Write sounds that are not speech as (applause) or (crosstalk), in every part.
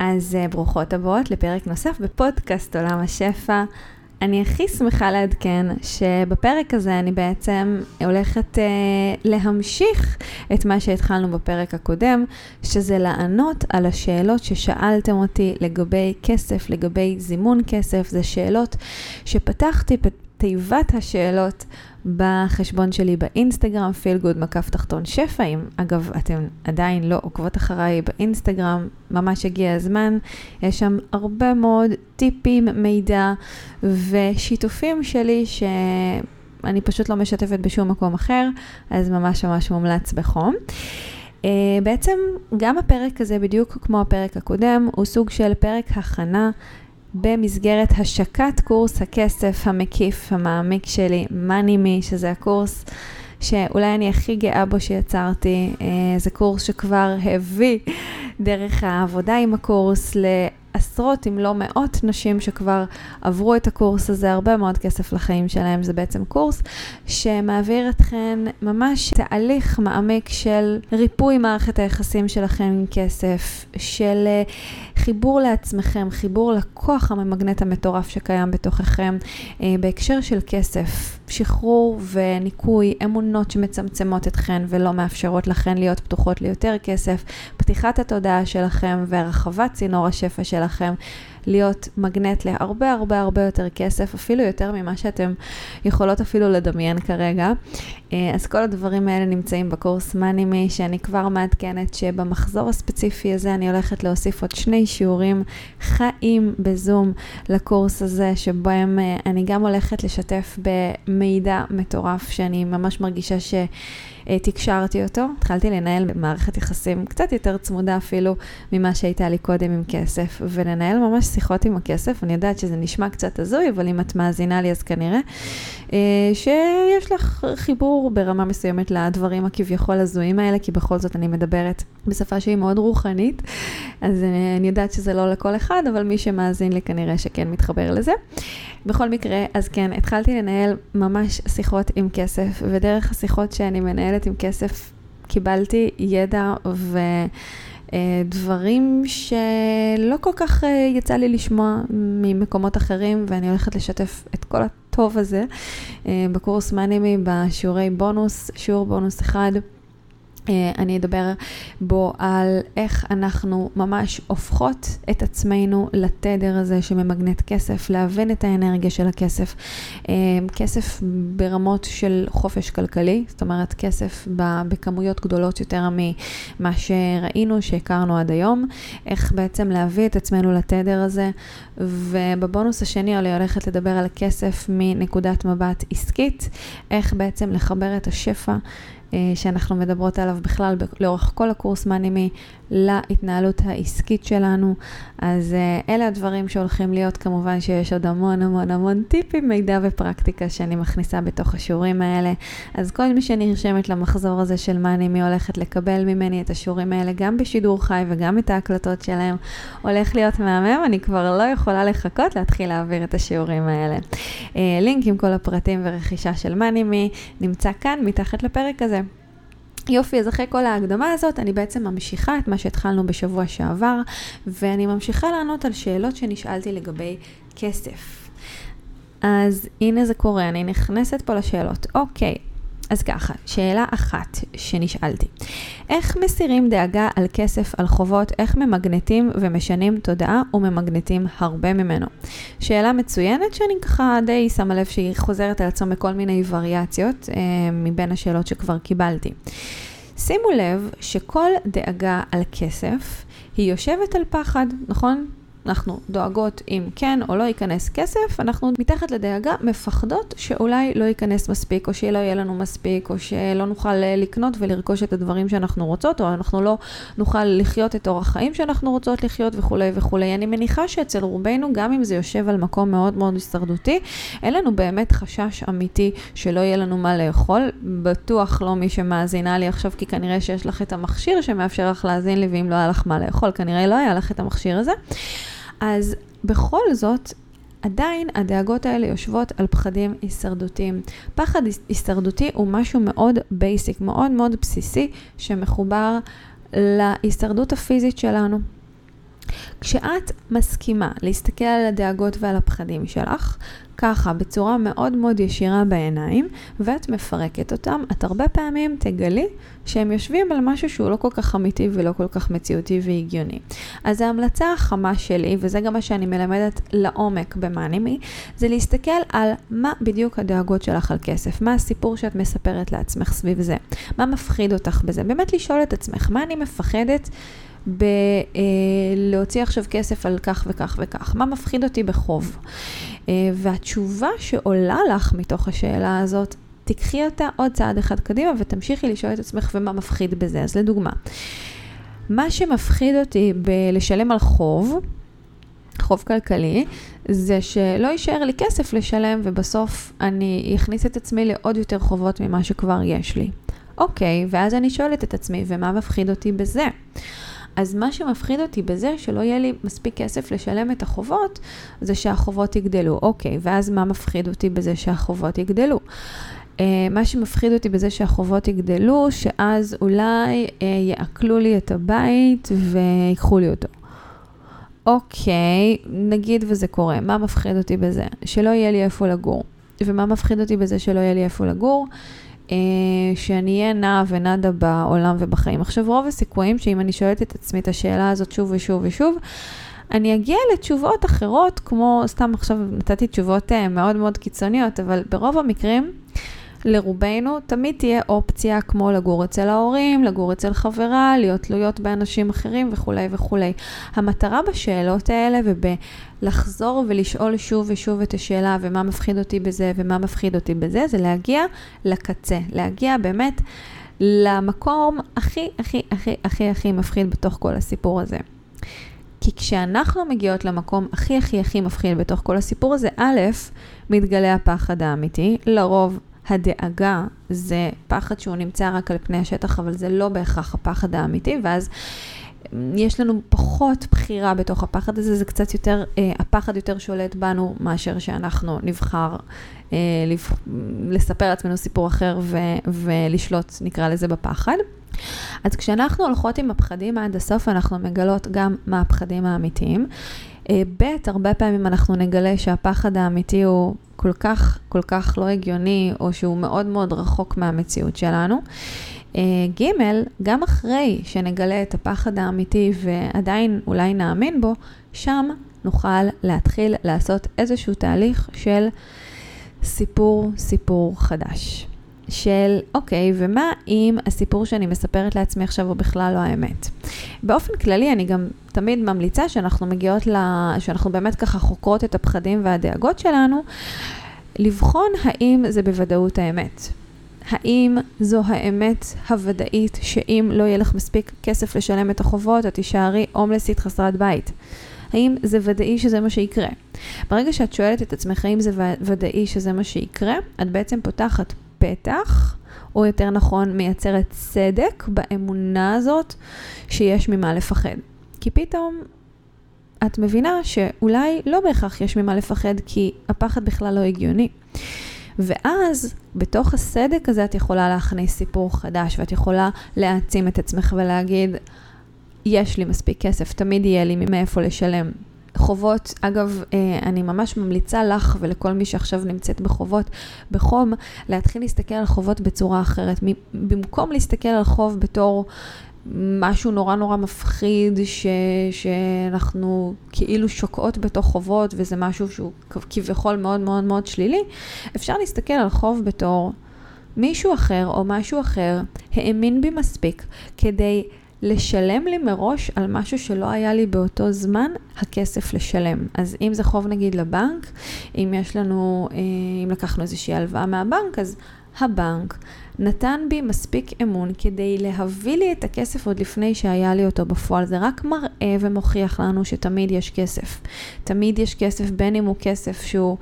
אז uh, ברוכות הבאות לפרק נוסף בפודקאסט עולם השפע. אני הכי שמחה לעדכן שבפרק הזה אני בעצם הולכת uh, להמשיך את מה שהתחלנו בפרק הקודם, שזה לענות על השאלות ששאלתם אותי לגבי כסף, לגבי זימון כסף. זה שאלות שפתחתי תיבת השאלות בחשבון שלי באינסטגרם, feel good מקף תחתון שפע, אם אגב אתם עדיין לא עוקבות אחריי באינסטגרם, ממש הגיע הזמן, יש שם הרבה מאוד טיפים, מידע ושיתופים שלי שאני פשוט לא משתפת בשום מקום אחר, אז ממש ממש מומלץ בחום. Uh, בעצם גם הפרק הזה, בדיוק כמו הפרק הקודם, הוא סוג של פרק הכנה במסגרת השקת קורס הכסף המקיף, המעמיק שלי, מאני מי, שזה הקורס שאולי אני הכי גאה בו שיצרתי. אה, זה קורס שכבר הביא דרך העבודה עם הקורס עשרות אם לא מאות נשים שכבר עברו את הקורס הזה, הרבה מאוד כסף לחיים שלהם. זה בעצם קורס שמעביר אתכן ממש תהליך מעמיק של ריפוי מערכת היחסים שלכם עם כסף, של אה, חיבור לעצמכם, חיבור לכוח הממגנט המטורף שקיים בתוככם אה, בהקשר של כסף. שחרור וניקוי, אמונות שמצמצמות אתכן ולא מאפשרות לכן להיות פתוחות ליותר כסף, פתיחת התודעה שלכם והרחבת צינור השפע שלכם. להיות מגנט להרבה הרבה הרבה יותר כסף, אפילו יותר ממה שאתם יכולות אפילו לדמיין כרגע. אה, אז כל הדברים האלה נמצאים בקורס מאנימי, שאני כבר מעדכנת שבמחזור הספציפי הזה אני הולכת להוסיף עוד שני שיעורים חיים בזום לקורס הזה, שבהם אה, אני גם הולכת לשתף במידע מטורף, שאני ממש מרגישה ש... אה, תקשרתי אותו, התחלתי לנהל מערכת יחסים קצת יותר צמודה אפילו ממה שהייתה לי קודם עם כסף, ולנהל ממש שיחות עם הכסף. אני יודעת שזה נשמע קצת הזוי, אבל אם את מאזינה לי אז כנראה אה, שיש לך חיבור ברמה מסוימת לדברים הכביכול הזויים האלה, כי בכל זאת אני מדברת בשפה שהיא מאוד רוחנית, אז אה, אני יודעת שזה לא לכל אחד, אבל מי שמאזין לי כנראה שכן מתחבר לזה. בכל מקרה, אז כן, התחלתי לנהל ממש שיחות עם כסף, ודרך השיחות שאני מנהלת עם כסף, קיבלתי ידע ודברים שלא כל כך אה, יצא לי לשמוע ממקומות אחרים, ואני הולכת לשתף את כל הטוב הזה אה, בקורס מאנימי בשיעורי בונוס, שיעור בונוס אחד. אה, אני אדבר בו על איך אנחנו ממש הופכות את עצמנו לתדר הזה שממגנט כסף, להבין את האנרגיה של הכסף. אה, כסף ברמות של חופש כלכלי, זאת אומרת כסף בכמויות גדולות יותר ממה שראינו, שהכרנו עד היום, איך בעצם להביא את עצמנו לתדר הזה. ובבונוס השני אני הולכת לדבר על כסף מנקודת מבט עסקית, איך בעצם לחבר את השפע. אה, שאנחנו מדברות עליו בכלל לאורך כל הקורס מאנימי להתנהלות העסקית שלנו. אז אה, אלה הדברים שהולכים להיות, כמובן שיש עוד המון המון המון טיפים, מידע ופרקטיקה שאני מכניסה בתוך השיעורים האלה. אז כל מי שנרשמת למחזור הזה של מאנימי הולכת לקבל ממני את השיעורים האלה גם בשידור חי וגם את ההקלטות שלהם. הולך להיות מהמם, אני כבר לא יכולה לחכות להתחיל להעביר את השיעורים האלה. אה, לינק עם כל הפרטים ורכישה של מאנימי נמצא כאן מתחת לפרק הזה. יופי, אז אחרי כל ההקדמה הזאת, אני בעצם ממשיכה את מה שהתחלנו בשבוע שעבר, ואני ממשיכה לענות על שאלות שנשאלתי לגבי כסף. אז הנה זה קורה, אני נכנסת פה לשאלות. אוקיי, אז ככה, שאלה אחת שנשאלתי, איך מסירים דאגה על כסף, על חובות, איך ממגנטים ומשנים תודעה וממגנטים הרבה ממנו? שאלה מצוינת שאני ככה די שמה לב שהיא חוזרת על עצמה בכל מיני וריאציות אה, מבין השאלות שכבר קיבלתי. שימו לב שכל דאגה על כסף היא יושבת על פחד, נכון? אנחנו דואגות אם כן או לא ייכנס כסף, אנחנו מתחת לדאגה מפחדות שאולי לא ייכנס מספיק, או שלא יהיה לנו מספיק, או שלא נוכל אה, לקנות ולרכוש את הדברים שאנחנו רוצות, או אנחנו לא נוכל לחיות את אורח חיים שאנחנו רוצות לחיות וכולי וכולי. אני מניחה שאצל רובנו, גם אם זה יושב על מקום מאוד מאוד הישרדותי, אין לנו באמת חשש אמיתי שלא יהיה לנו מה לאכול. בטוח לא מי שמאזינה לי עכשיו, כי כנראה שיש לך את המכשיר שמאפשר לך להאזין לי, ואם לא היה לך מה לאכול, כנראה לא היה לך את המכשיר הזה. אז בכל זאת, עדיין הדאגות האלה יושבות על פחדים הישרדותיים. פחד הישרדותי הוא משהו מאוד בייסיק, מאוד מאוד בסיסי, שמחובר להישרדות הפיזית שלנו. כשאת מסכימה להסתכל על הדאגות ועל הפחדים שלך, ככה, בצורה מאוד מאוד ישירה בעיניים, ואת מפרקת אותם, את הרבה פעמים תגלי שהם יושבים על משהו שהוא לא כל כך אמיתי ולא כל כך מציאותי והגיוני. אז ההמלצה החמה שלי, וזה גם מה שאני מלמדת לעומק במאנימי, זה להסתכל על מה בדיוק הדאגות שלך על כסף, מה הסיפור שאת מספרת לעצמך סביב זה, מה מפחיד אותך בזה, באמת לשאול את עצמך, מה אני מפחדת בלהוציא עכשיו כסף על כך וכך וכך? מה מפחיד אותי בחוב? אה, והתשובה שעולה לך מתוך השאלה הזאת, תיקחי אותה עוד צעד אחד קדימה ותמשיכי לשאול את עצמך ומה מפחיד בזה. אז לדוגמה, מה שמפחיד אותי בלשלם על חוב, חוב כלכלי, זה שלא יישאר לי כסף לשלם ובסוף אני אכניס את עצמי לעוד יותר חובות ממה שכבר יש לי. אוקיי, ואז אני שואלת את עצמי, ומה מפחיד אותי בזה? אז מה שמפחיד אותי בזה שלא יהיה לי מספיק כסף לשלם את החובות, זה שהחובות יגדלו. אוקיי, ואז מה מפחיד אותי בזה שהחובות יגדלו? Uh, מה שמפחיד אותי בזה שהחובות יגדלו, שאז אולי uh, יעקלו לי את הבית ויקחו לי אותו. אוקיי, נגיד וזה קורה, מה מפחיד אותי בזה? שלא יהיה לי איפה לגור. ומה מפחיד אותי בזה שלא יהיה לי איפה לגור? אה, שאני אהיה נעה ונדה בעולם ובחיים. עכשיו, רוב הסיכויים שאם אני שואלת את עצמי את השאלה הזאת שוב ושוב ושוב, אני אגיע לתשובות אחרות, כמו, סתם עכשיו נתתי תשובות אה, מאוד מאוד קיצוניות, אבל ברוב המקרים, לרובנו תמיד תהיה אופציה כמו לגור אצל ההורים, לגור אצל חברה, להיות תלויות באנשים אחרים וכולי וכולי. המטרה בשאלות האלה ובלחזור ולשאול שוב ושוב את השאלה ומה מפחיד אותי בזה ומה מפחיד אותי בזה, זה להגיע לקצה, להגיע באמת למקום הכי הכי הכי הכי הכי מפחיד בתוך כל הסיפור הזה. כי כשאנחנו מגיעות למקום הכי הכי הכי מפחיד בתוך כל הסיפור הזה, א', מתגלה הפחד האמיתי, לרוב הדאגה זה פחד שהוא נמצא רק על פני השטח, אבל זה לא בהכרח הפחד האמיתי, ואז יש לנו פחות בחירה בתוך הפחד הזה, זה קצת יותר, אה, הפחד יותר שולט בנו מאשר שאנחנו נבחר אה, לפ... לספר לעצמנו סיפור אחר ו... ולשלוט, נקרא לזה, בפחד. אז כשאנחנו הולכות עם הפחדים עד הסוף, אנחנו מגלות גם מה הפחדים האמיתיים. אה, ב', הרבה פעמים אנחנו נגלה שהפחד האמיתי הוא כל כך, כל כך לא הגיוני, או שהוא מאוד מאוד רחוק מהמציאות שלנו. אה, ג', גם אחרי שנגלה את הפחד האמיתי ועדיין אולי נאמין בו, שם נוכל להתחיל לעשות איזשהו תהליך של סיפור, סיפור חדש. של, אוקיי, ומה אם הסיפור שאני מספרת לעצמי עכשיו הוא בכלל לא האמת? באופן כללי, אני גם תמיד ממליצה שאנחנו מגיעות ל... שאנחנו באמת ככה חוקרות את הפחדים והדאגות שלנו, לבחון האם זה בוודאות האמת. האם זו האמת הוודאית שאם לא יהיה לך מספיק כסף לשלם את החובות, את תישארי הומלסית חסרת בית? האם זה ודאי שזה מה שיקרה? ברגע שאת שואלת את עצמך האם זה ודאי שזה מה שיקרה, את בעצם פותחת פתח, או יותר נכון מייצרת צדק באמונה הזאת שיש ממה לפחד. כי פתאום את מבינה שאולי לא בהכרח יש ממה לפחד, כי הפחד בכלל לא הגיוני. ואז בתוך הסדק הזה את יכולה להכניס סיפור חדש, ואת יכולה להעצים את עצמך ולהגיד, יש לי מספיק כסף, תמיד יהיה לי מאיפה לשלם. חובות, אגב, אה, אני ממש ממליצה לך ולכל מי שעכשיו נמצאת בחובות, בחום, להתחיל להסתכל על חובות בצורה אחרת. במקום להסתכל על חוב בתור משהו נורא נורא מפחיד, ש, שאנחנו כאילו שוקעות בתוך חובות וזה משהו שהוא כביכול מאוד מאוד מאוד שלילי, אפשר להסתכל על חוב בתור מישהו אחר או משהו אחר האמין בי מספיק כדי לשלם לי מראש על משהו שלא היה לי באותו זמן הכסף לשלם. אז אם זה חוב נגיד לבנק, אם יש לנו, אה, אם לקחנו איזושהי הלוואה מהבנק, אז הבנק נתן בי מספיק אמון כדי להביא לי את הכסף עוד לפני שהיה לי אותו בפועל. זה רק מראה ומוכיח לנו שתמיד יש כסף. תמיד יש כסף, בין אם הוא כסף שהוא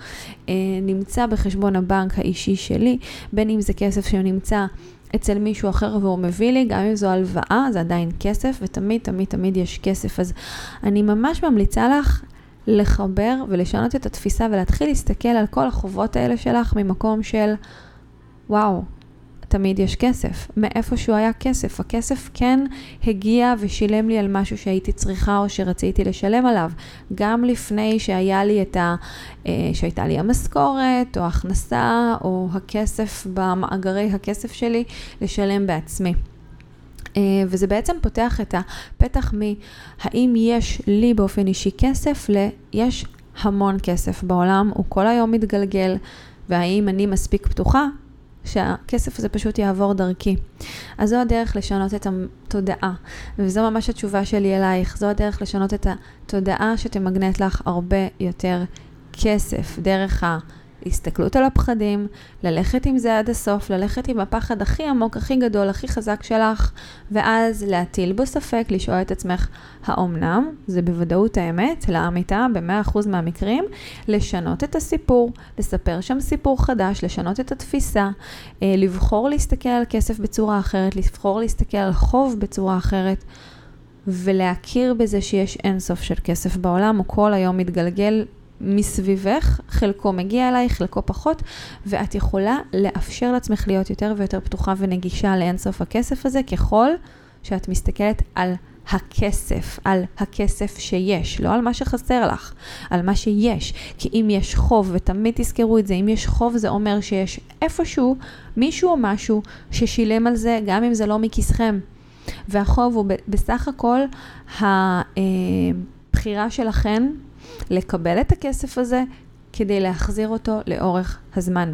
אה, נמצא בחשבון הבנק האישי שלי, בין אם זה כסף שנמצא אצל מישהו אחר והוא מביא לי, גם אם זו הלוואה, זה עדיין כסף, ותמיד תמיד תמיד יש כסף. אז אני ממש ממליצה לך לחבר ולשנות את התפיסה ולהתחיל להסתכל על כל החובות האלה שלך ממקום של, וואו, תמיד יש כסף. מאיפה שהוא היה כסף. הכסף כן הגיע ושילם לי על משהו שהייתי צריכה או שרציתי לשלם עליו. גם לפני שהיה לי את ה... אה, שהייתה לי המשכורת, או הכנסה, או הכסף במאגרי הכסף שלי, לשלם בעצמי. אה, וזה בעצם פותח את הפתח מהאם יש לי באופן אישי כסף ל... יש המון כסף בעולם, הוא כל היום מתגלגל, והאם אני מספיק פתוחה שהכסף הזה פשוט יעבור דרכי. אז זו הדרך לשנות את התודעה, וזו ממש התשובה שלי אלייך, זו הדרך לשנות את התודעה שתמגנט לך הרבה יותר כסף, דרך ה... הסתכלות על הפחדים, ללכת עם זה עד הסוף, ללכת עם הפחד הכי עמוק, הכי גדול, הכי חזק שלך, ואז להטיל בו ספק, לשאול את עצמך, האומנם, זה בוודאות האמת, לאמיתה, ב-100% מהמקרים, לשנות את הסיפור, לספר שם סיפור חדש, לשנות את התפיסה, אה, לבחור להסתכל על כסף בצורה אחרת, לבחור להסתכל על חוב בצורה אחרת. ולהכיר בזה שיש אינסוף של כסף בעולם, הוא כל היום מתגלגל מסביבך, חלקו מגיע אלייך, חלקו פחות, ואת יכולה לאפשר לעצמך להיות יותר ויותר פתוחה ונגישה לאינסוף הכסף הזה, ככל שאת מסתכלת על הכסף, על הכסף שיש, לא על מה שחסר לך, על מה שיש. כי אם יש חוב, ותמיד תזכרו את זה, אם יש חוב זה אומר שיש איפשהו מישהו או משהו ששילם על זה, גם אם זה לא מכיסכם. והחוב הוא בסך הכל הבחירה שלכן לקבל את הכסף הזה כדי להחזיר אותו לאורך הזמן.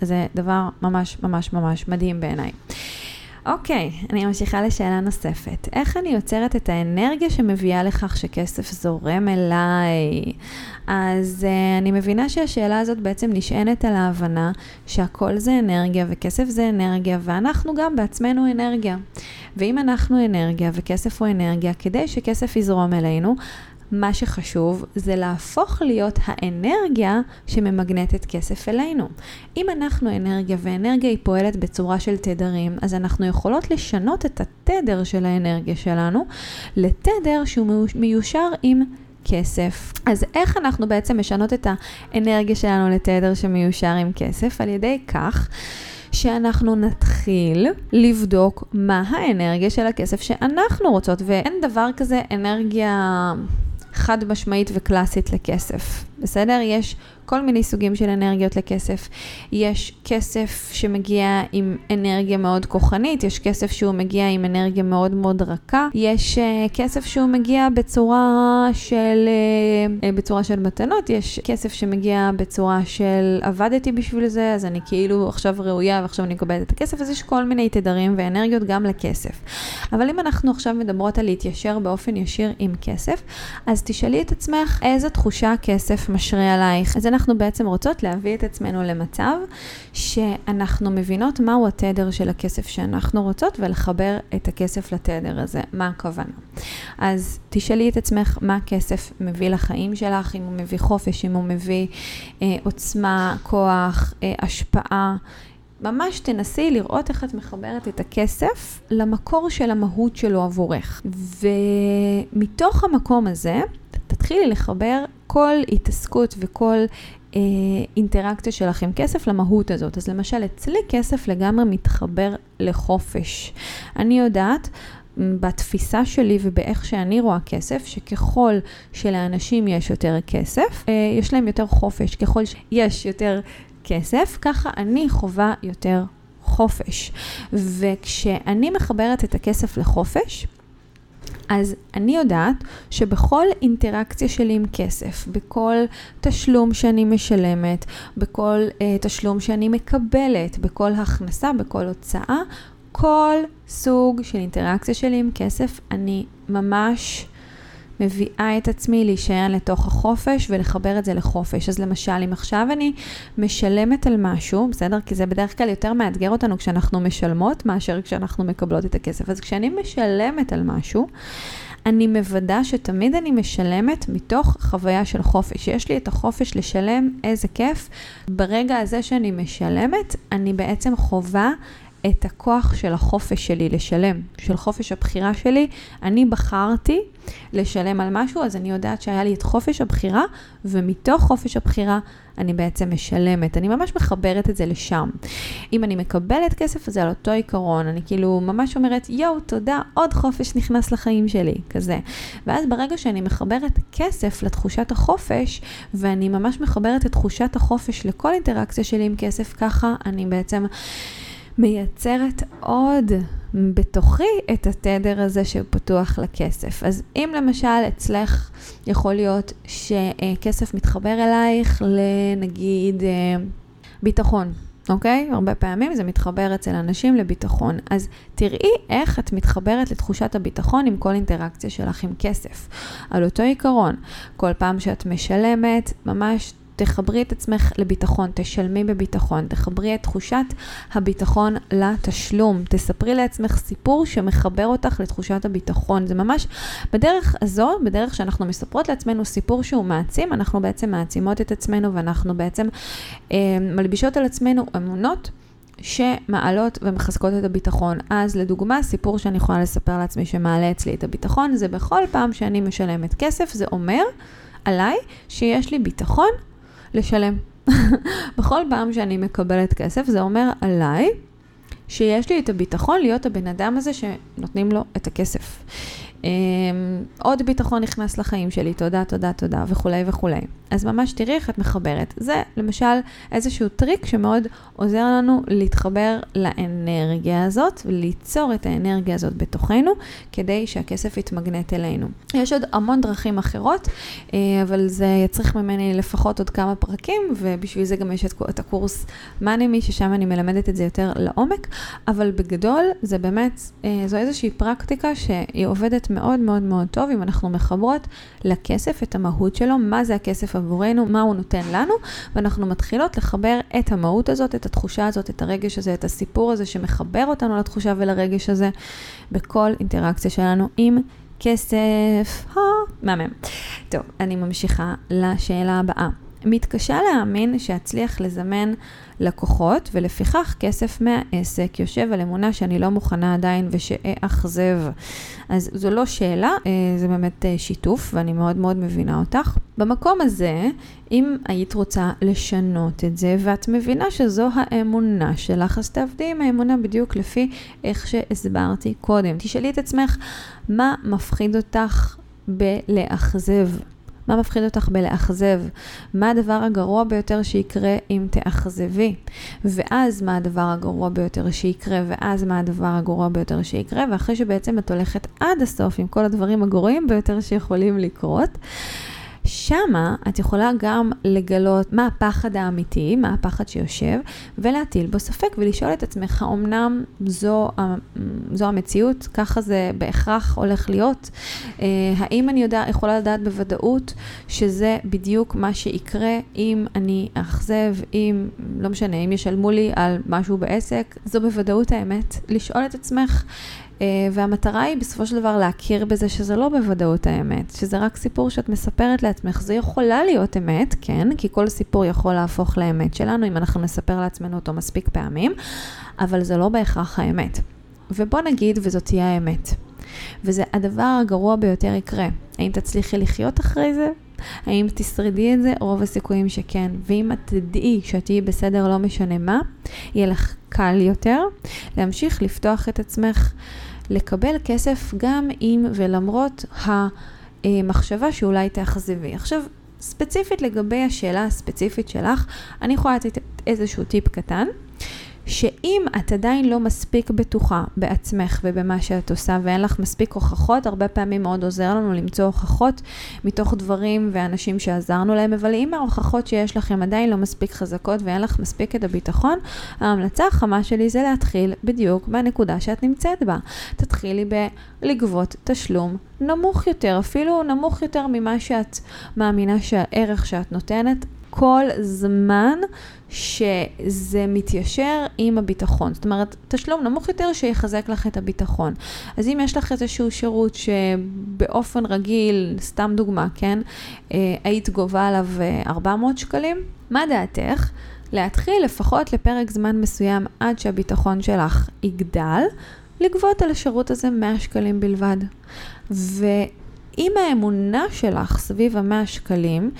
זה דבר ממש ממש ממש מדהים בעיניי. אוקיי, אני ממשיכה לשאלה נוספת. איך אני יוצרת את האנרגיה שמביאה לכך שכסף זורם אליי? אז uh, אני מבינה שהשאלה הזאת בעצם נשענת על ההבנה שהכל זה אנרגיה וכסף זה אנרגיה ואנחנו גם בעצמנו אנרגיה. ואם אנחנו אנרגיה וכסף הוא אנרגיה, כדי שכסף יזרום אלינו, מה שחשוב זה להפוך להיות האנרגיה שממגנטת כסף אלינו. אם אנחנו אנרגיה ואנרגיה היא פועלת בצורה של תדרים, אז אנחנו יכולות לשנות את התדר של האנרגיה שלנו לתדר שהוא מיושר עם כסף. אז איך אנחנו בעצם משנות את האנרגיה שלנו לתדר שמיושר עם כסף? על ידי כך שאנחנו נתחיל לבדוק מה האנרגיה של הכסף שאנחנו רוצות, ואין דבר כזה אנרגיה חד משמעית וקלאסית לכסף, בסדר? יש כל מיני סוגים של אנרגיות לכסף. יש כסף שמגיע עם אנרגיה מאוד כוחנית, יש כסף שהוא מגיע עם אנרגיה מאוד מאוד רכה, יש uh, כסף שהוא מגיע בצורה של, uh, בצורה של מתנות, יש כסף שמגיע בצורה של עבדתי בשביל זה, אז אני כאילו עכשיו ראויה ועכשיו אני מקבלת את הכסף, אז יש כל מיני תדרים ואנרגיות גם לכסף. אבל אם אנחנו עכשיו מדברות על להתיישר באופן ישיר עם כסף, אז תשאלי את עצמך איזה תחושה כסף משרה עלייך. אז אנחנו בעצם רוצות להביא את עצמנו למצב שאנחנו מבינות מהו התדר של הכסף שאנחנו רוצות ולחבר את הכסף לתדר הזה. מה הכוונה? אז תשאלי את עצמך מה הכסף מביא לחיים שלך, אם הוא מביא חופש, אם הוא מביא אה, עוצמה, כוח, אה, השפעה. ממש תנסי לראות איך את מחברת את הכסף למקור של המהות שלו עבורך. ומתוך המקום הזה, תתחילי לחבר כל התעסקות וכל אה, אינטראקציה שלך עם כסף למהות הזאת. אז למשל, אצלי כסף לגמרי מתחבר לחופש. אני יודעת בתפיסה שלי ובאיך שאני רואה כסף, שככל שלאנשים יש יותר כסף, אה, יש להם יותר חופש. ככל שיש יותר כסף, ככה אני חווה יותר חופש. וכשאני מחברת את הכסף לחופש, אז אני יודעת שבכל אינטראקציה שלי עם כסף, בכל תשלום שאני משלמת, בכל uh, תשלום שאני מקבלת, בכל הכנסה, בכל הוצאה, כל סוג של אינטראקציה שלי עם כסף, אני ממש מביאה את עצמי להישען לתוך החופש ולחבר את זה לחופש. אז למשל, אם עכשיו אני משלמת על משהו, בסדר? כי זה בדרך כלל יותר מאתגר אותנו כשאנחנו משלמות מאשר כשאנחנו מקבלות את הכסף. אז כשאני משלמת על משהו, אני מוודא שתמיד אני משלמת מתוך חוויה של חופש. יש לי את החופש לשלם, איזה כיף. ברגע הזה שאני משלמת, אני בעצם חווה את הכוח של החופש שלי לשלם, של חופש הבחירה שלי. אני בחרתי לשלם על משהו, אז אני יודעת שהיה לי את חופש הבחירה, ומתוך חופש הבחירה אני בעצם משלמת. אני ממש מחברת את זה לשם. אם אני מקבלת כסף, זה על אותו עיקרון. אני כאילו ממש אומרת, יואו, תודה, עוד חופש נכנס לחיים שלי, כזה. ואז ברגע שאני מחברת כסף לתחושת החופש, ואני ממש מחברת את תחושת החופש לכל אינטראקציה שלי עם כסף, ככה אני בעצם... מייצרת עוד בתוכי את התדר הזה שפתוח לכסף. אז אם למשל אצלך יכול להיות שכסף מתחבר אלייך לנגיד אה, ביטחון, אוקיי? הרבה פעמים זה מתחבר אצל אנשים לביטחון. אז תראי איך את מתחברת לתחושת הביטחון עם כל אינטראקציה שלך עם כסף. על אותו עיקרון, כל פעם שאת משלמת, ממש תחברי את עצמך לביטחון, תשלמי בביטחון, תחברי את תחושת הביטחון לתשלום, תספרי לעצמך סיפור שמחבר אותך לתחושת הביטחון. זה ממש, בדרך הזו, בדרך שאנחנו מספרות לעצמנו סיפור שהוא מעצים, אנחנו בעצם מעצימות את עצמנו ואנחנו בעצם אה, מלבישות על עצמנו אמונות. שמעלות ומחזקות את הביטחון. אז לדוגמה, סיפור שאני יכולה לספר לעצמי שמעלה אצלי את הביטחון, זה בכל פעם שאני משלמת כסף, זה אומר עליי שיש לי ביטחון לשלם. (laughs) בכל פעם שאני מקבלת כסף, זה אומר עליי שיש לי את הביטחון להיות הבן אדם הזה שנותנים לו את הכסף. Um, עוד ביטחון נכנס לחיים שלי, תודה, תודה, תודה, וכולי וכולי. אז ממש תראי איך את מחברת. זה למשל איזשהו טריק שמאוד עוזר לנו להתחבר לאנרגיה הזאת, וליצור את האנרגיה הזאת בתוכנו, כדי שהכסף יתמגנט אלינו. יש עוד המון דרכים אחרות, אה, אבל זה יצריך ממני לפחות עוד כמה פרקים, ובשביל זה גם יש את הקורס מאנימי, ששם אני מלמדת את זה יותר לעומק, אבל בגדול זה באמת, אה, זו איזושהי פרקטיקה שהיא עובדת מאוד מאוד מאוד טוב, אם אנחנו מחברות לכסף את המהות שלו, מה זה הכסף עבורנו, מה הוא נותן לנו, ואנחנו מתחילות לחבר את המהות הזאת, את התחושה הזאת, את הרגש הזה, את הסיפור הזה שמחבר אותנו לתחושה ולרגש הזה, בכל אינטראקציה שלנו עם כסף. מהמם. טוב, אני ממשיכה לשאלה הבאה. מתקשה להאמין שאצליח לזמן לקוחות, ולפיכך כסף מהעסק יושב על אמונה שאני לא מוכנה עדיין ושאאכזב. אז זו לא שאלה, אה, זה באמת אה, שיתוף, ואני מאוד מאוד מבינה אותך. במקום הזה, אם היית רוצה לשנות את זה, ואת מבינה שזו האמונה שלך, אז תעבדי עם האמונה בדיוק לפי איך שהסברתי קודם. תשאלי את עצמך, מה מפחיד אותך בלאכזב? מה מפחיד אותך בלאכזב? מה הדבר הגרוע ביותר שיקרה אם תאכזבי? ואז מה הדבר הגרוע ביותר שיקרה? ואז מה הדבר הגרוע ביותר שיקרה? ואחרי שבעצם את הולכת עד הסוף עם כל הדברים הגרועים ביותר שיכולים לקרות, שמה את יכולה גם לגלות מה הפחד האמיתי, מה הפחד שיושב, ולהטיל בו ספק ולשאול את עצמך, אמנם זו, זו המציאות, ככה זה בהכרח הולך להיות? אה, האם אני יודע, יכולה לדעת בוודאות שזה בדיוק מה שיקרה אם אני אאכזב, אם, לא משנה, אם ישלמו לי על משהו בעסק? זו בוודאות האמת. לשאול את עצמך והמטרה היא בסופו של דבר להכיר בזה שזה לא בוודאות האמת, שזה רק סיפור שאת מספרת לעצמך. זה יכולה להיות אמת, כן, כי כל סיפור יכול להפוך לאמת שלנו אם אנחנו נספר לעצמנו אותו מספיק פעמים, אבל זה לא בהכרח האמת. ובוא נגיד וזאת תהיה האמת. וזה הדבר הגרוע ביותר יקרה. האם תצליחי לחיות אחרי זה? האם תשרדי את זה? רוב הסיכויים שכן. ואם את תדעי שאת תהיי בסדר לא משנה מה, יהיה לך קל יותר להמשיך לפתוח את עצמך לקבל כסף גם אם ולמרות המחשבה שאולי תאכזבי. עכשיו, ספציפית לגבי השאלה הספציפית שלך, אני יכולה לתת איזשהו טיפ קטן. שאם את עדיין לא מספיק בטוחה בעצמך ובמה שאת עושה ואין לך מספיק הוכחות, הרבה פעמים מאוד עוזר לנו למצוא הוכחות מתוך דברים ואנשים שעזרנו להם, אבל אם ההוכחות שיש לכם עדיין לא מספיק חזקות ואין לך מספיק את הביטחון, ההמלצה החמה שלי זה להתחיל בדיוק בנקודה שאת נמצאת בה. תתחילי בלגבות תשלום נמוך יותר, אפילו נמוך יותר ממה שאת מאמינה שהערך שאת נותנת. כל זמן שזה מתיישר עם הביטחון. זאת אומרת, תשלום נמוך יותר שיחזק לך את הביטחון. אז אם יש לך איזשהו שירות שבאופן רגיל, סתם דוגמה, כן, אה, היית גובה עליו 400 אה, שקלים, מה דעתך? להתחיל לפחות לפרק זמן מסוים עד שהביטחון שלך יגדל, לגבות על השירות הזה 100 שקלים בלבד. ואם האמונה שלך סביב ה-100 שקלים,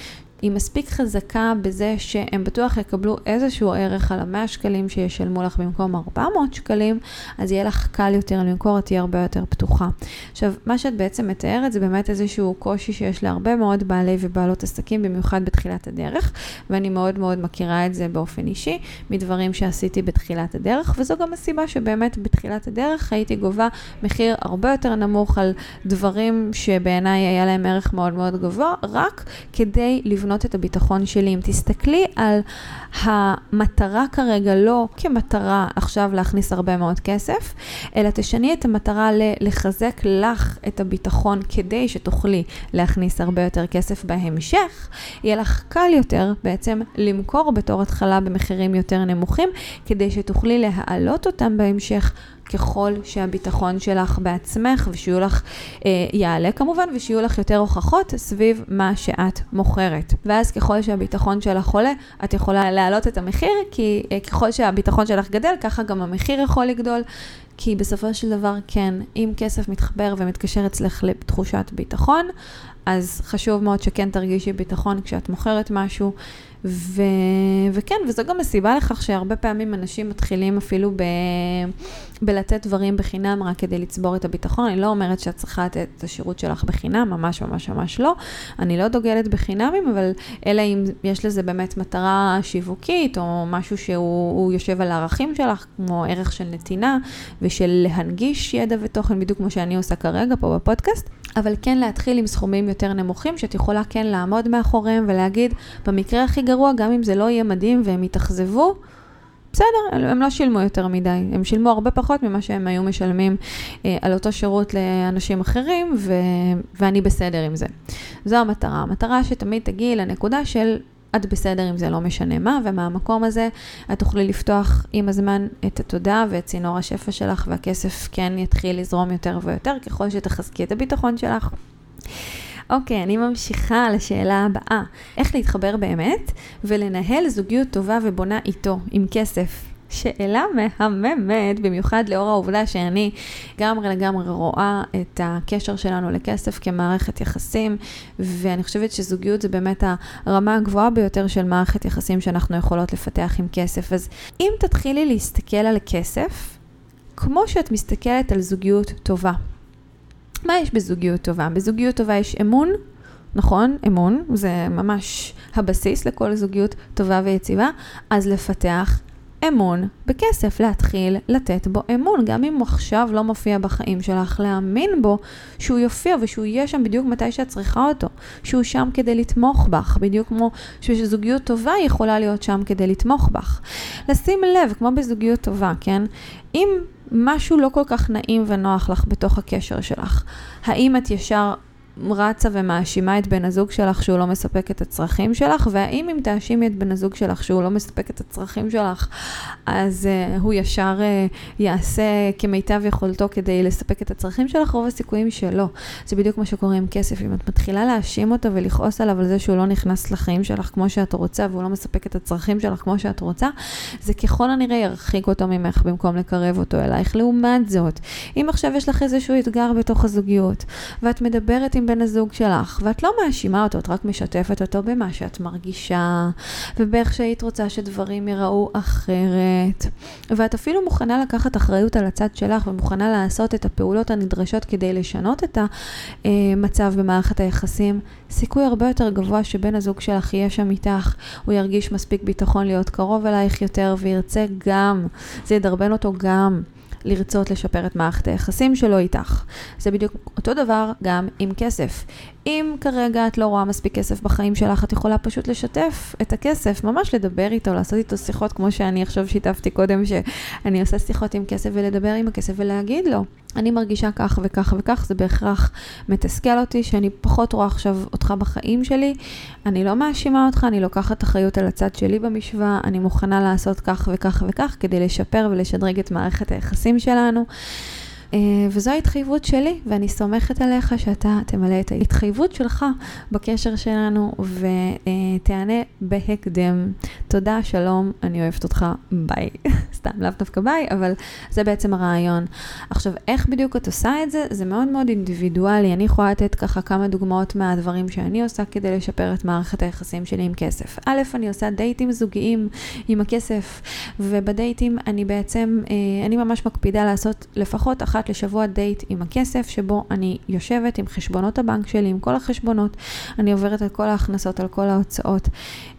היא מספיק חזקה בזה שהם בטוח יקבלו איזשהו ערך על המאה שקלים שישלמו לך במקום 400 שקלים, אז יהיה לך קל יותר למכור, תהיה הרבה יותר פתוחה. עכשיו, מה שאת בעצם מתארת זה באמת איזשהו קושי שיש להרבה מאוד בעלי ובעלות עסקים, במיוחד בתחילת הדרך, ואני מאוד מאוד מכירה את זה באופן אישי, מדברים שעשיתי בתחילת הדרך, וזו גם הסיבה שבאמת בתחילת הדרך הייתי גובה מחיר הרבה יותר נמוך על דברים שבעיניי היה להם ערך מאוד מאוד גבוה, רק כדי לבנות לבנות את הביטחון שלי. אם תסתכלי על המטרה כרגע, לא כמטרה עכשיו להכניס הרבה מאוד כסף, אלא תשני את המטרה לחזק לך את הביטחון כדי שתוכלי להכניס הרבה יותר כסף בהמשך, יהיה לך קל יותר בעצם למכור בתור התחלה במחירים יותר נמוכים, כדי שתוכלי להעלות אותם בהמשך. ככל שהביטחון שלך בעצמך ושיהיו לך, אה, יעלה כמובן, ושיהיו לך יותר הוכחות סביב מה שאת מוכרת. ואז ככל שהביטחון שלך עולה, את יכולה להעלות את המחיר, כי אה, ככל שהביטחון שלך גדל, ככה גם המחיר יכול לגדול. כי בסופו של דבר, כן, אם כסף מתחבר ומתקשר אצלך לתחושת ביטחון, אז חשוב מאוד שכן תרגישי ביטחון כשאת מוכרת משהו. ו... וכן, וזו גם הסיבה לכך שהרבה פעמים אנשים מתחילים אפילו ב... בלתת דברים בחינם רק כדי לצבור את הביטחון. אני לא אומרת שאת צריכה לתת את השירות שלך בחינם, ממש ממש ממש לא. אני לא דוגלת בחינמים, אבל אלא אם יש לזה באמת מטרה שיווקית, או משהו שהוא יושב על הערכים שלך, כמו ערך של נתינה ושל להנגיש ידע ותוכן, בדיוק כמו שאני עושה כרגע פה בפודקאסט. אבל כן להתחיל עם סכומים יותר נמוכים, שאת יכולה כן לעמוד מאחוריהם ולהגיד, במקרה הכי גרוע, גם אם זה לא יהיה מדהים והם יתאכזבו, בסדר, הם לא שילמו יותר מדי, הם שילמו הרבה פחות ממה שהם היו משלמים אה, על אותו שירות לאנשים אחרים, ו- ואני בסדר עם זה. זו המטרה. המטרה שתמיד תגיעי לנקודה של את בסדר אם זה לא משנה מה, ומהמקום הזה את תוכלי לפתוח עם הזמן את התודעה ואת צינור השפע שלך, והכסף כן יתחיל לזרום יותר ויותר ככל שתחזקי את הביטחון שלך. אוקיי, אני ממשיכה לשאלה הבאה. איך להתחבר באמת ולנהל זוגיות טובה ובונה איתו, עם כסף. שאלה מהממת, במיוחד לאור העובדה שאני לגמרי לגמרי רואה את הקשר שלנו לכסף כמערכת יחסים, ואני חושבת שזוגיות זה באמת הרמה הגבוהה ביותר של מערכת יחסים שאנחנו יכולות לפתח עם כסף. אז אם תתחילי להסתכל על כסף, כמו שאת מסתכלת על זוגיות טובה. מה יש בזוגיות טובה? בזוגיות טובה יש אמון, נכון? אמון, זה ממש הבסיס לכל זוגיות טובה ויציבה, אז לפתח אמון בכסף, להתחיל לתת בו אמון, גם אם הוא עכשיו לא מופיע בחיים שלך, להאמין בו שהוא יופיע ושהוא יהיה שם בדיוק מתי שאת צריכה אותו, שהוא שם כדי לתמוך בך, בדיוק כמו שזוגיות טובה יכולה להיות שם כדי לתמוך בך. לשים לב, כמו בזוגיות טובה, כן? אם משהו לא כל כך נעים ונוח לך בתוך הקשר שלך, האם את ישר רצה ומאשימה את בן הזוג שלך שהוא לא מספק את הצרכים שלך, והאם אם תאשימי את בן הזוג שלך שהוא לא מספק את הצרכים שלך, אז uh, הוא ישר uh, יעשה כמיטב יכולתו כדי לספק את הצרכים שלך, רוב הסיכויים שלא. זה בדיוק מה שקורה עם כסף. אם את מתחילה להאשים אותו ולכעוס עליו על זה שהוא לא נכנס לחיים שלך כמו שאת רוצה, והוא לא מספק את הצרכים שלך כמו שאת רוצה, זה ככל הנראה ירחיק אותו ממך במקום לקרב אותו אלייך. לעומת זאת, אם עכשיו יש לך איזשהו אתגר בתוך הזוגיות, ואת מדברת עם עם בן הזוג שלך, ואת לא מאשימה אותו, את רק משתפת אותו במה שאת מרגישה, ובאיך שהיית רוצה שדברים ייראו אחרת, ואת אפילו מוכנה לקחת אחריות על הצד שלך, ומוכנה לעשות את הפעולות הנדרשות כדי לשנות את המצב במערכת היחסים, סיכוי הרבה יותר גבוה שבן הזוג שלך יהיה שם איתך, הוא ירגיש מספיק ביטחון להיות קרוב אלייך יותר, וירצה גם, זה ידרבן אותו גם. לרצות לשפר את מערכת היחסים שלו איתך. זה בדיוק אותו דבר גם עם כסף. אם כרגע את לא רואה מספיק כסף בחיים שלך, את יכולה פשוט לשתף את הכסף, ממש לדבר איתו, לעשות איתו שיחות, כמו שאני עכשיו שיתפתי קודם, שאני עושה שיחות עם כסף ולדבר עם הכסף ולהגיד לו, אני מרגישה כך וכך וכך, זה בהכרח מתסכל אותי, שאני פחות רואה עכשיו אותך בחיים שלי, אני לא מאשימה אותך, אני לוקחת אחריות על הצד שלי במשוואה, אני מוכנה לעשות כך וכך וכך כדי לשפר ולשדרג את מערכת היחסים שלנו. אה, וזו ההתחייבות שלי, ואני סומכת עליך שאתה תמלא את ההתחייבות שלך בקשר שלנו ותענה בהקדם. תודה, שלום, אני אוהבת אותך, ביי. (laughs) סתם, לאו דווקא ביי, אבל זה בעצם הרעיון. עכשיו, איך בדיוק את עושה את זה? זה מאוד מאוד אינדיבידואלי. אני יכולה לתת ככה כמה דוגמאות מהדברים שאני עושה כדי לשפר את מערכת היחסים שלי עם כסף. א', אני עושה דייטים זוגיים עם הכסף, ובדייטים אני בעצם, אה, אני ממש מקפידה לעשות לפחות אחת אחת לשבוע דייט עם הכסף, שבו אני יושבת עם חשבונות הבנק שלי, עם כל החשבונות, אני עוברת על כל ההכנסות, על כל ההוצאות,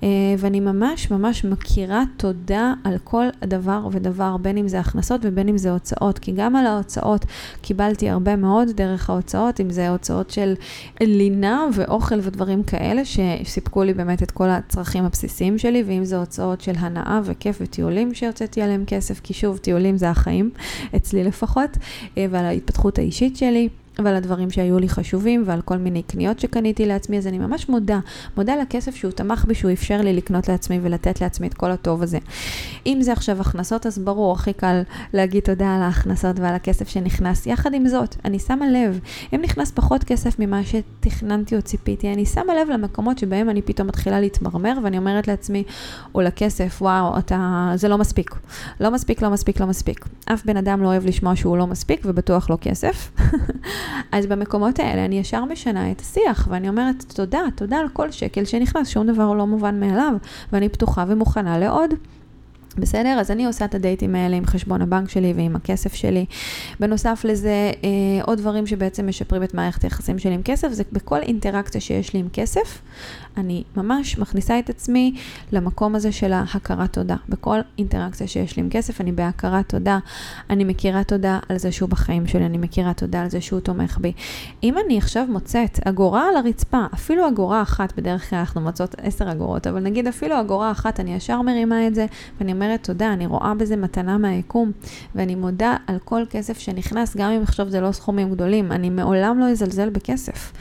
אה, ואני ממש ממש מכירה תודה על כל דבר ודבר, בין אם זה הכנסות ובין אם זה הוצאות, כי גם על ההוצאות קיבלתי הרבה מאוד דרך ההוצאות, אם זה הוצאות של לינה ואוכל ודברים כאלה, שסיפקו לי באמת את כל הצרכים הבסיסיים שלי, ואם זה הוצאות של הנאה וכיף וטיולים שהוצאתי עליהם כסף, כי שוב, טיולים זה החיים, אצלי לפחות. אה, ועל ההתפתחות האישית שלי. ועל הדברים שהיו לי חשובים ועל כל מיני קניות שקניתי לעצמי, אז אני ממש מודה, מודה לכסף שהוא תמך בי, שהוא אפשר לי לקנות לעצמי ולתת לעצמי את כל הטוב הזה. אם זה עכשיו הכנסות, אז ברור, הכי קל להגיד תודה על ההכנסות ועל הכסף שנכנס. יחד עם זאת, אני שמה לב, אם נכנס פחות כסף ממה שתכננתי או ציפיתי, אני שמה לב למקומות שבהם אני פתאום מתחילה להתמרמר, ואני אומרת לעצמי, או לכסף, וואו, אתה, זה לא מספיק. לא מספיק, לא מספיק, לא מספיק. אף בן אדם לא אוהב לשמוע שהוא לא מספיק, ובטוח לא כסף. (laughs) אז במקומות האלה אני ישר משנה את השיח, ואני אומרת, תודה, תודה על כל שקל שנכנס, שום דבר לא מובן מאליו, ואני פתוחה ומוכנה לעוד. בסדר? אז אני עושה את הדייטים האלה עם חשבון הבנק שלי ועם הכסף שלי. בנוסף לזה, אה, עוד דברים שבעצם משפרים את מערכת היחסים שלי עם כסף, זה בכל אינטראקציה שיש לי עם כסף, אני ממש מכניסה את עצמי למקום הזה של ההכרת תודה. בכל אינטראקציה שיש לי עם כסף, אני בהכרת תודה. אני מכירה תודה על זה שהוא בחיים שלי, אני מכירה תודה על זה שהוא תומך בי. אם אני עכשיו מוצאת אגורה על הרצפה, אפילו אגורה אחת, בדרך כלל אנחנו מוצאות עשר אגורות, אבל נגיד אפילו אגורה אחת, אני ישר מרימה את זה, ואני אומרת תודה, אני רואה בזה מתנה מהיקום, ואני מודה על כל כסף שנכנס, גם אם עכשיו זה לא סכומים גדולים. אני מעולם לא אזלזל בכסף,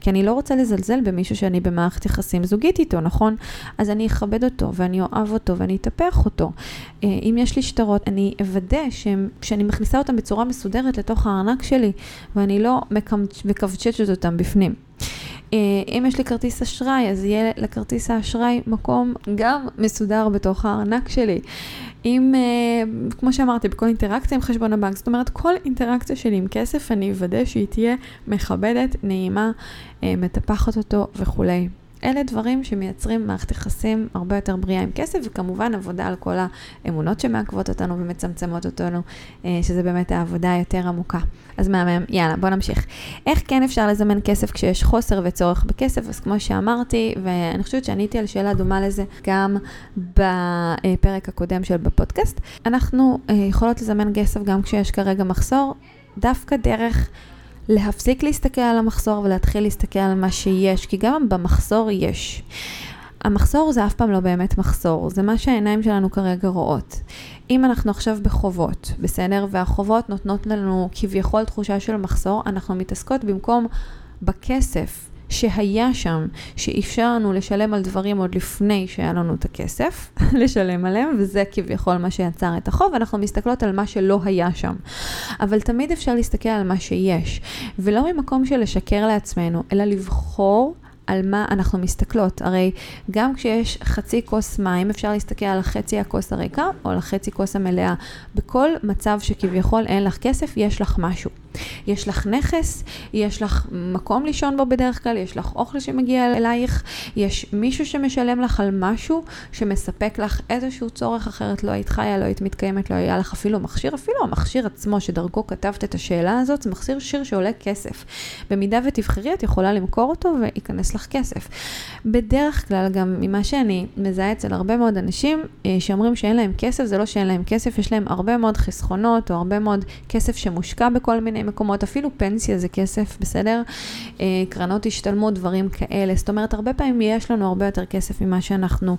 כי אני לא רוצה לזלזל במישהו שאני במערכת יחסים זוגית איתו, נכון? אז אני אכבד אותו, ואני אוהב אותו, ואני אטפח אותו. אה, אם יש לי שטרות, אני אוודא שאני מכניסה אותם בצורה מסודרת לתוך הארנק שלי, ואני לא מקווצ'צ'ת אותם בפנים. אה, אם יש לי כרטיס אשראי, אז יהיה לכרטיס האשראי מקום גם מסודר בתוך הארנק שלי. אם, אה, כמו שאמרתי, בכל אינטראקציה עם חשבון הבנק, זאת אומרת, כל אינטראקציה שלי עם כסף, אני אוודא שהיא תהיה מכבדת, נעימה, מטפחת אותו וכולי. אלה דברים שמייצרים מערכת יחסים הרבה יותר בריאה עם כסף, וכמובן עבודה על כל האמונות שמעכבות אותנו ומצמצמות אותנו, אה, שזה באמת העבודה היותר עמוקה. אז מהמם, יאללה, בוא נמשיך. איך כן אפשר לזמן כסף כשיש חוסר וצורך בכסף? אז כמו שאמרתי, ואני חושבת שעניתי על שאלה דומה לזה גם בפרק הקודם של בפודקאסט, אנחנו אה, יכולות לזמן כסף גם כשיש כרגע מחסור, דווקא דרך... להפסיק להסתכל על המחסור ולהתחיל להסתכל על מה שיש, כי גם במחסור יש. המחסור זה אף פעם לא באמת מחסור, זה מה שהעיניים שלנו כרגע רואות. אם אנחנו עכשיו בחובות, בסדר? והחובות נותנות לנו כביכול תחושה של מחסור, אנחנו מתעסקות במקום בכסף שהיה שם, שאפשר לנו לשלם על דברים עוד לפני שהיה לנו את הכסף, (laughs) לשלם עליהם, וזה כביכול מה שיצר את החוב, אנחנו מסתכלות על מה שלא היה שם. אבל תמיד אפשר להסתכל על מה שיש, ולא ממקום של לשקר לעצמנו, אלא לבחור על מה אנחנו מסתכלות. הרי גם כשיש חצי כוס מים, אפשר להסתכל על חצי הכוס הריקה או על החצי כוס המלאה. בכל מצב שכביכול אין לך כסף, יש לך משהו. יש לך נכס, יש לך מקום לישון בו בדרך כלל, יש לך אוכל שמגיע אלייך, יש מישהו שמשלם לך על משהו שמספק לך איזשהו צורך אחרת, לא היית חיה, לא היית מתקיימת, לא היה לך אפילו מכשיר, אפילו המכשיר עצמו שדרכו כתבת את השאלה הזאת, זה מכשיר שיר שעולה כסף. במידה ותבחרי, את יכולה למכור אותו וייכנס לך כסף. בדרך כלל, גם ממה שאני מזהה אצל הרבה מאוד אנשים אה, שאומרים שאין להם כסף, זה לא שאין להם כסף, יש להם הרבה מאוד חסכונות או הרבה מאוד כסף שמושקע בכל מיני מקומות, אפילו פנסיה זה כסף, בסדר? אה, קרנות השתלמות, דברים כאלה. זאת אומרת, הרבה פעמים יש לנו הרבה יותר כסף ממה שאנחנו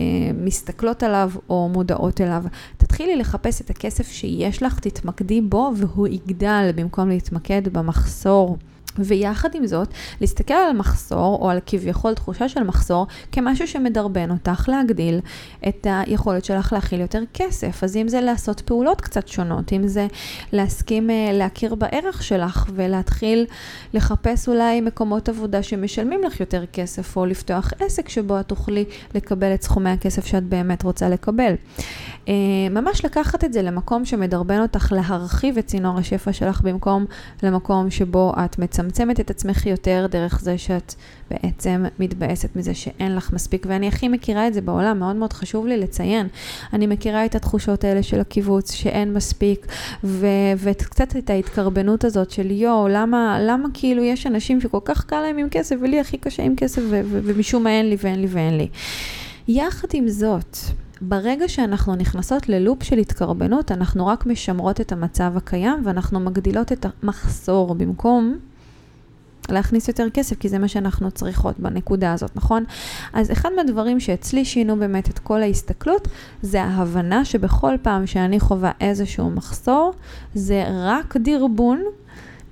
אה, מסתכלות עליו או מודעות אליו. תתחילי לחפש את הכסף שיש לך, תתמקדי בו והוא יגדל במקום להתמקד במחסור. ויחד עם זאת, להסתכל על מחסור, או על כביכול תחושה של מחסור, כמשהו שמדרבן אותך להגדיל את היכולת שלך להכיל יותר כסף. אז אם זה לעשות פעולות קצת שונות, אם זה להסכים אה, להכיר בערך שלך ולהתחיל לחפש אולי מקומות עבודה שמשלמים לך יותר כסף, או לפתוח עסק שבו את תוכלי לקבל את סכומי הכסף שאת באמת רוצה לקבל. אה, ממש לקחת את זה למקום שמדרבן אותך להרחיב את צינור השפע שלך במקום למקום שבו את מצמצמת את עצמך יותר דרך זה שאת בעצם מתבאסת מזה שאין לך מספיק. ואני הכי מכירה את זה בעולם, מאוד מאוד חשוב לי לציין. אני מכירה את התחושות האלה של הקיבוץ, שאין מספיק, וקצת את ההתקרבנות הזאת של יואו, למה, למה כאילו יש אנשים שכל כך קל להם עם כסף ולי הכי קשה עם כסף ומשום מה אין לי ואין לי ואין לי. יחד עם זאת, ברגע שאנחנו נכנסות ללופ של התקרבנות, אנחנו רק משמרות את המצב הקיים ואנחנו מגדילות את המחסור במקום להכניס יותר כסף, כי זה מה שאנחנו צריכות בנקודה הזאת, נכון? אז אחד מהדברים שאצלי שינו באמת את כל ההסתכלות, זה ההבנה שבכל פעם שאני חווה איזשהו מחסור, זה רק דרבון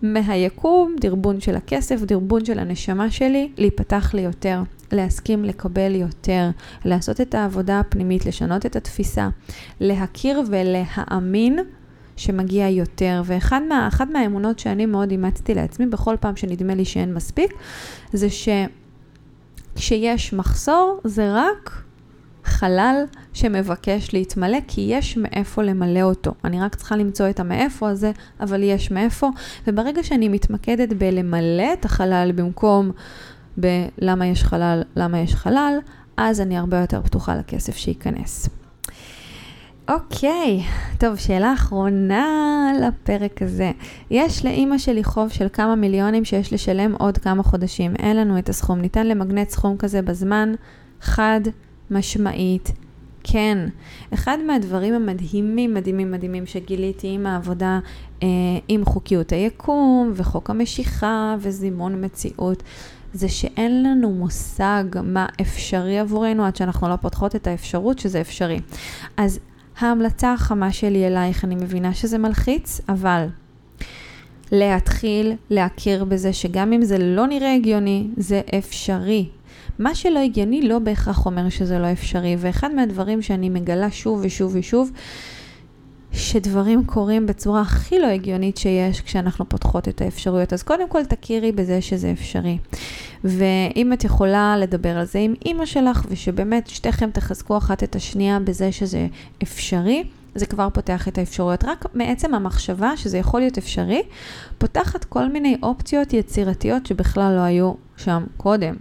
מהיקום, דרבון של הכסף, דרבון של הנשמה שלי, להיפתח לי יותר. להסכים לקבל יותר, לעשות את העבודה הפנימית, לשנות את התפיסה, להכיר ולהאמין שמגיע יותר. ואחת מה, מהאמונות שאני מאוד אימצתי לעצמי בכל פעם שנדמה לי שאין מספיק, זה שכשיש מחסור זה רק חלל שמבקש להתמלא, כי יש מאיפה למלא אותו. אני רק צריכה למצוא את המאיפה הזה, אבל יש מאיפה. וברגע שאני מתמקדת בלמלא את החלל במקום בלמה יש חלל, למה יש חלל, אז אני הרבה יותר פתוחה לכסף שייכנס. אוקיי, טוב, שאלה אחרונה לפרק הזה. יש לאימא שלי חוב של כמה מיליונים שיש לשלם עוד כמה חודשים. אין לנו את הסכום. ניתן למגנט סכום כזה בזמן חד משמעית. כן. אחד מהדברים המדהימים, מדהימים, מדהימים שגיליתי עם העבודה אה, עם חוקיות היקום וחוק המשיכה וזימון מציאות, זה שאין לנו מושג מה אפשרי עבורנו עד שאנחנו לא פותחות את האפשרות שזה אפשרי. אז ההמלצה החמה שלי אלייך, אני מבינה שזה מלחיץ, אבל להתחיל להכיר בזה שגם אם זה לא נראה הגיוני, זה אפשרי. מה שלא הגיוני לא בהכרח אומר שזה לא אפשרי, ואחד מהדברים שאני מגלה שוב ושוב ושוב, שדברים קורים בצורה הכי לא הגיונית שיש כשאנחנו פותחות את האפשרויות. אז קודם כל תכירי בזה שזה אפשרי. ואם את יכולה לדבר על זה עם אימא שלך, ושבאמת שתיכם תחזקו אחת את השנייה בזה שזה אפשרי, זה כבר פותח את האפשרויות. רק מעצם המחשבה שזה יכול להיות אפשרי, פותחת כל מיני אופציות יצירתיות שבכלל לא היו שם קודם.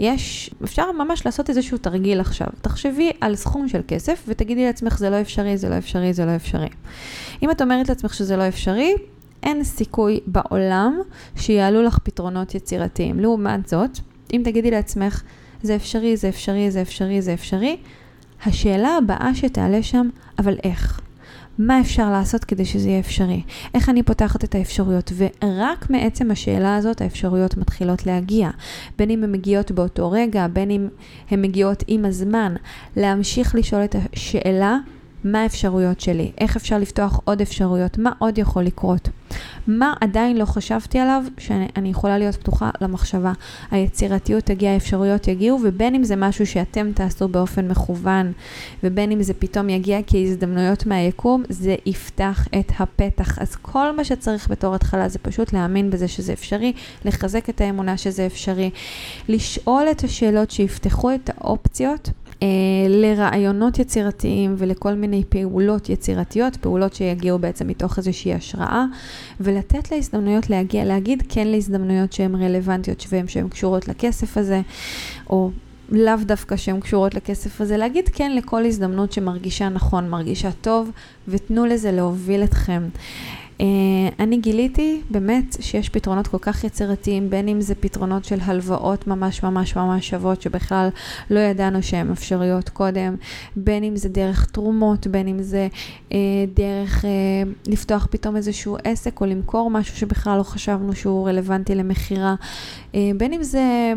יש, אפשר ממש לעשות איזשהו תרגיל עכשיו. תחשבי על סכום של כסף ותגידי לעצמך זה לא אפשרי, זה לא אפשרי, זה לא אפשרי. אם את אומרת לעצמך שזה לא אפשרי, אין סיכוי בעולם שיעלו לך פתרונות יצירתיים. לעומת זאת, אם תגידי לעצמך, זה אפשרי, זה אפשרי, זה אפשרי, זה אפשרי, השאלה הבאה שתעלה שם, אבל איך? מה אפשר לעשות כדי שזה יהיה אפשרי? איך אני פותחת את האפשרויות? ורק מעצם השאלה הזאת האפשרויות מתחילות להגיע. בין אם הן מגיעות באותו רגע, בין אם הן מגיעות עם הזמן. להמשיך לשאול את השאלה מה האפשרויות שלי, איך אפשר לפתוח עוד אפשרויות, מה עוד יכול לקרות. מה עדיין לא חשבתי עליו שאני יכולה להיות פתוחה למחשבה. היצירתיות תגיע, האפשרויות יגיעו, ובין אם זה משהו שאתם תעשו באופן מכוון, ובין אם זה פתאום יגיע כהזדמנויות מהיקום, זה יפתח את הפתח. אז כל מה שצריך בתור התחלה זה פשוט להאמין בזה שזה אפשרי, לחזק את האמונה שזה אפשרי, לשאול את השאלות שיפתחו את האופציות. אה, לרעיונות יצירתיים ולכל מיני פעולות יצירתיות, פעולות שיגיעו בעצם מתוך איזושהי השראה, ולתת להזדמנויות להגיע, להגיד כן להזדמנויות שהן רלוונטיות והן קשורות לכסף הזה, או לאו דווקא שהן קשורות לכסף הזה, להגיד כן לכל הזדמנות שמרגישה נכון, מרגישה טוב, ותנו לזה להוביל אתכם. Uh, אני גיליתי באמת שיש פתרונות כל כך יצירתיים, בין אם זה פתרונות של הלוואות ממש ממש ממש שוות, שבכלל לא ידענו שהן אפשריות קודם, בין אם זה דרך תרומות, בין אם זה uh, דרך uh, לפתוח פתאום איזשהו עסק או למכור משהו שבכלל לא חשבנו שהוא רלוונטי למכירה, uh, בין אם זה...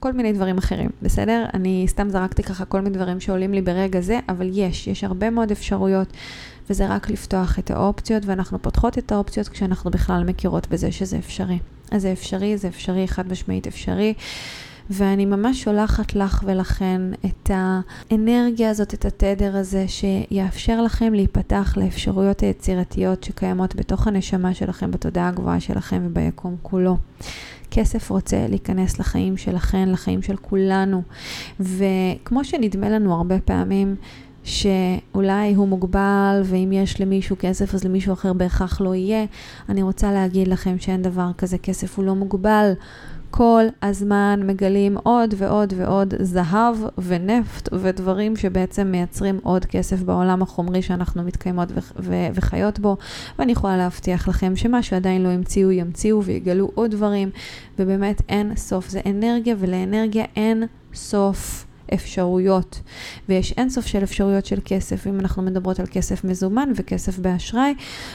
כל מיני דברים אחרים, בסדר? אני סתם זרקתי ככה כל מיני דברים שעולים לי ברגע זה, אבל יש, יש הרבה מאוד אפשרויות, וזה רק לפתוח את האופציות, ואנחנו פותחות את האופציות כשאנחנו בכלל מכירות בזה שזה אפשרי. אז זה אפשרי, זה אפשרי, חד משמעית אפשרי. ואני ממש שולחת לך ולכן את האנרגיה הזאת, את התדר הזה, שיאפשר לכם להיפתח לאפשרויות היצירתיות שקיימות בתוך הנשמה שלכם, בתודעה הגבוהה שלכם וביקום כולו. כסף רוצה להיכנס לחיים שלכן, לחיים של כולנו. וכמו שנדמה לנו הרבה פעמים, שאולי הוא מוגבל, ואם יש למישהו כסף אז למישהו אחר בהכרח לא יהיה. אני רוצה להגיד לכם שאין דבר כזה, כסף הוא לא מוגבל. כל הזמן מגלים עוד ועוד ועוד זהב ונפט ודברים שבעצם מייצרים עוד כסף בעולם החומרי שאנחנו מתקיימות וחיות בו. ואני יכולה להבטיח לכם שמה שעדיין לא המציאו, ימציאו ויגלו עוד דברים, ובאמת אין סוף. זה אנרגיה, ולאנרגיה אין סוף. אפשרויות, ויש אינסוף של אפשרויות של כסף, אם אנחנו מדברות על כסף מזומן וכסף באשראי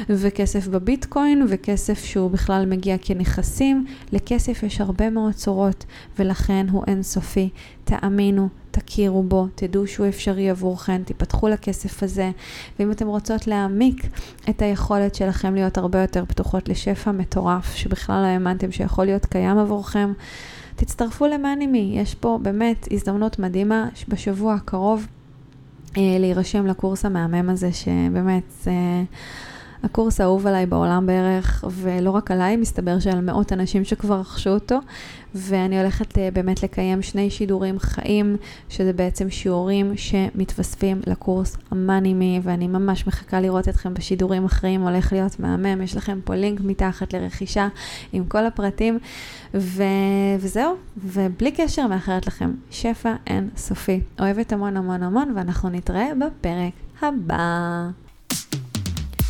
וכסף בביטקוין וכסף שהוא בכלל מגיע כנכסים, לכסף יש הרבה מאוד צורות ולכן הוא אינסופי. תאמינו, תכירו בו, תדעו שהוא אפשרי עבורכן, תיפתחו לכסף הזה, ואם אתם רוצות להעמיק את היכולת שלכם להיות הרבה יותר פתוחות לשפע מטורף, שבכלל לא האמנתם שיכול להיות קיים עבורכם, תצטרפו למאנימי, יש פה באמת הזדמנות מדהימה בשבוע הקרוב אה, להירשם לקורס המהמם הזה, שבאמת... הקורס האהוב עליי בעולם בערך, ולא רק עליי, מסתבר שעל מאות אנשים שכבר רכשו אותו, ואני הולכת אה, באמת לקיים שני שידורים חיים, שזה בעצם שיעורים שמתווספים לקורס המאנימי, ואני ממש מחכה לראות אתכם בשידורים אחרים, הולך להיות מהמם, יש לכם פה לינק מתחת לרכישה עם כל הפרטים, ו... וזהו, ובלי קשר מאחרת לכם שפע אין סופי. אוהבת המון המון המון, ואנחנו נתראה בפרק הבא.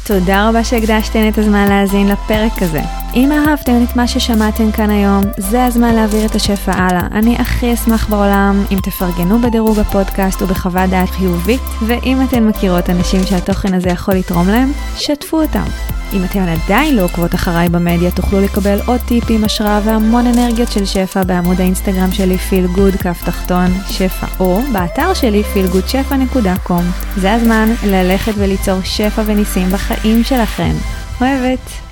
תודה רבה שהקדשתן את הזמן להאזין לפרק הזה. אם אהבתם את מה ששמעתם כאן היום, זה הזמן להעביר את השפע הלאה. אני הכי אשמח בעולם אם תפרגנו בדירוג הפודקאסט ובחוות דעת חיובית, ואם אתן מכירות אנשים שהתוכן הזה יכול לתרום להם, שתפו אותם. אם אתן עדיין לא עוקבות אחריי במדיה, תוכלו לקבל עוד טיפים, השראה והמון אנרגיות של שפע בעמוד האינסטגרם שלי, פיל גוד, כף תחתון, שפע, או באתר שלי, feelgoodשפע.com. זה הזמן ללכת וליצור שפע וניסים בחיים שלכם. אוהבת.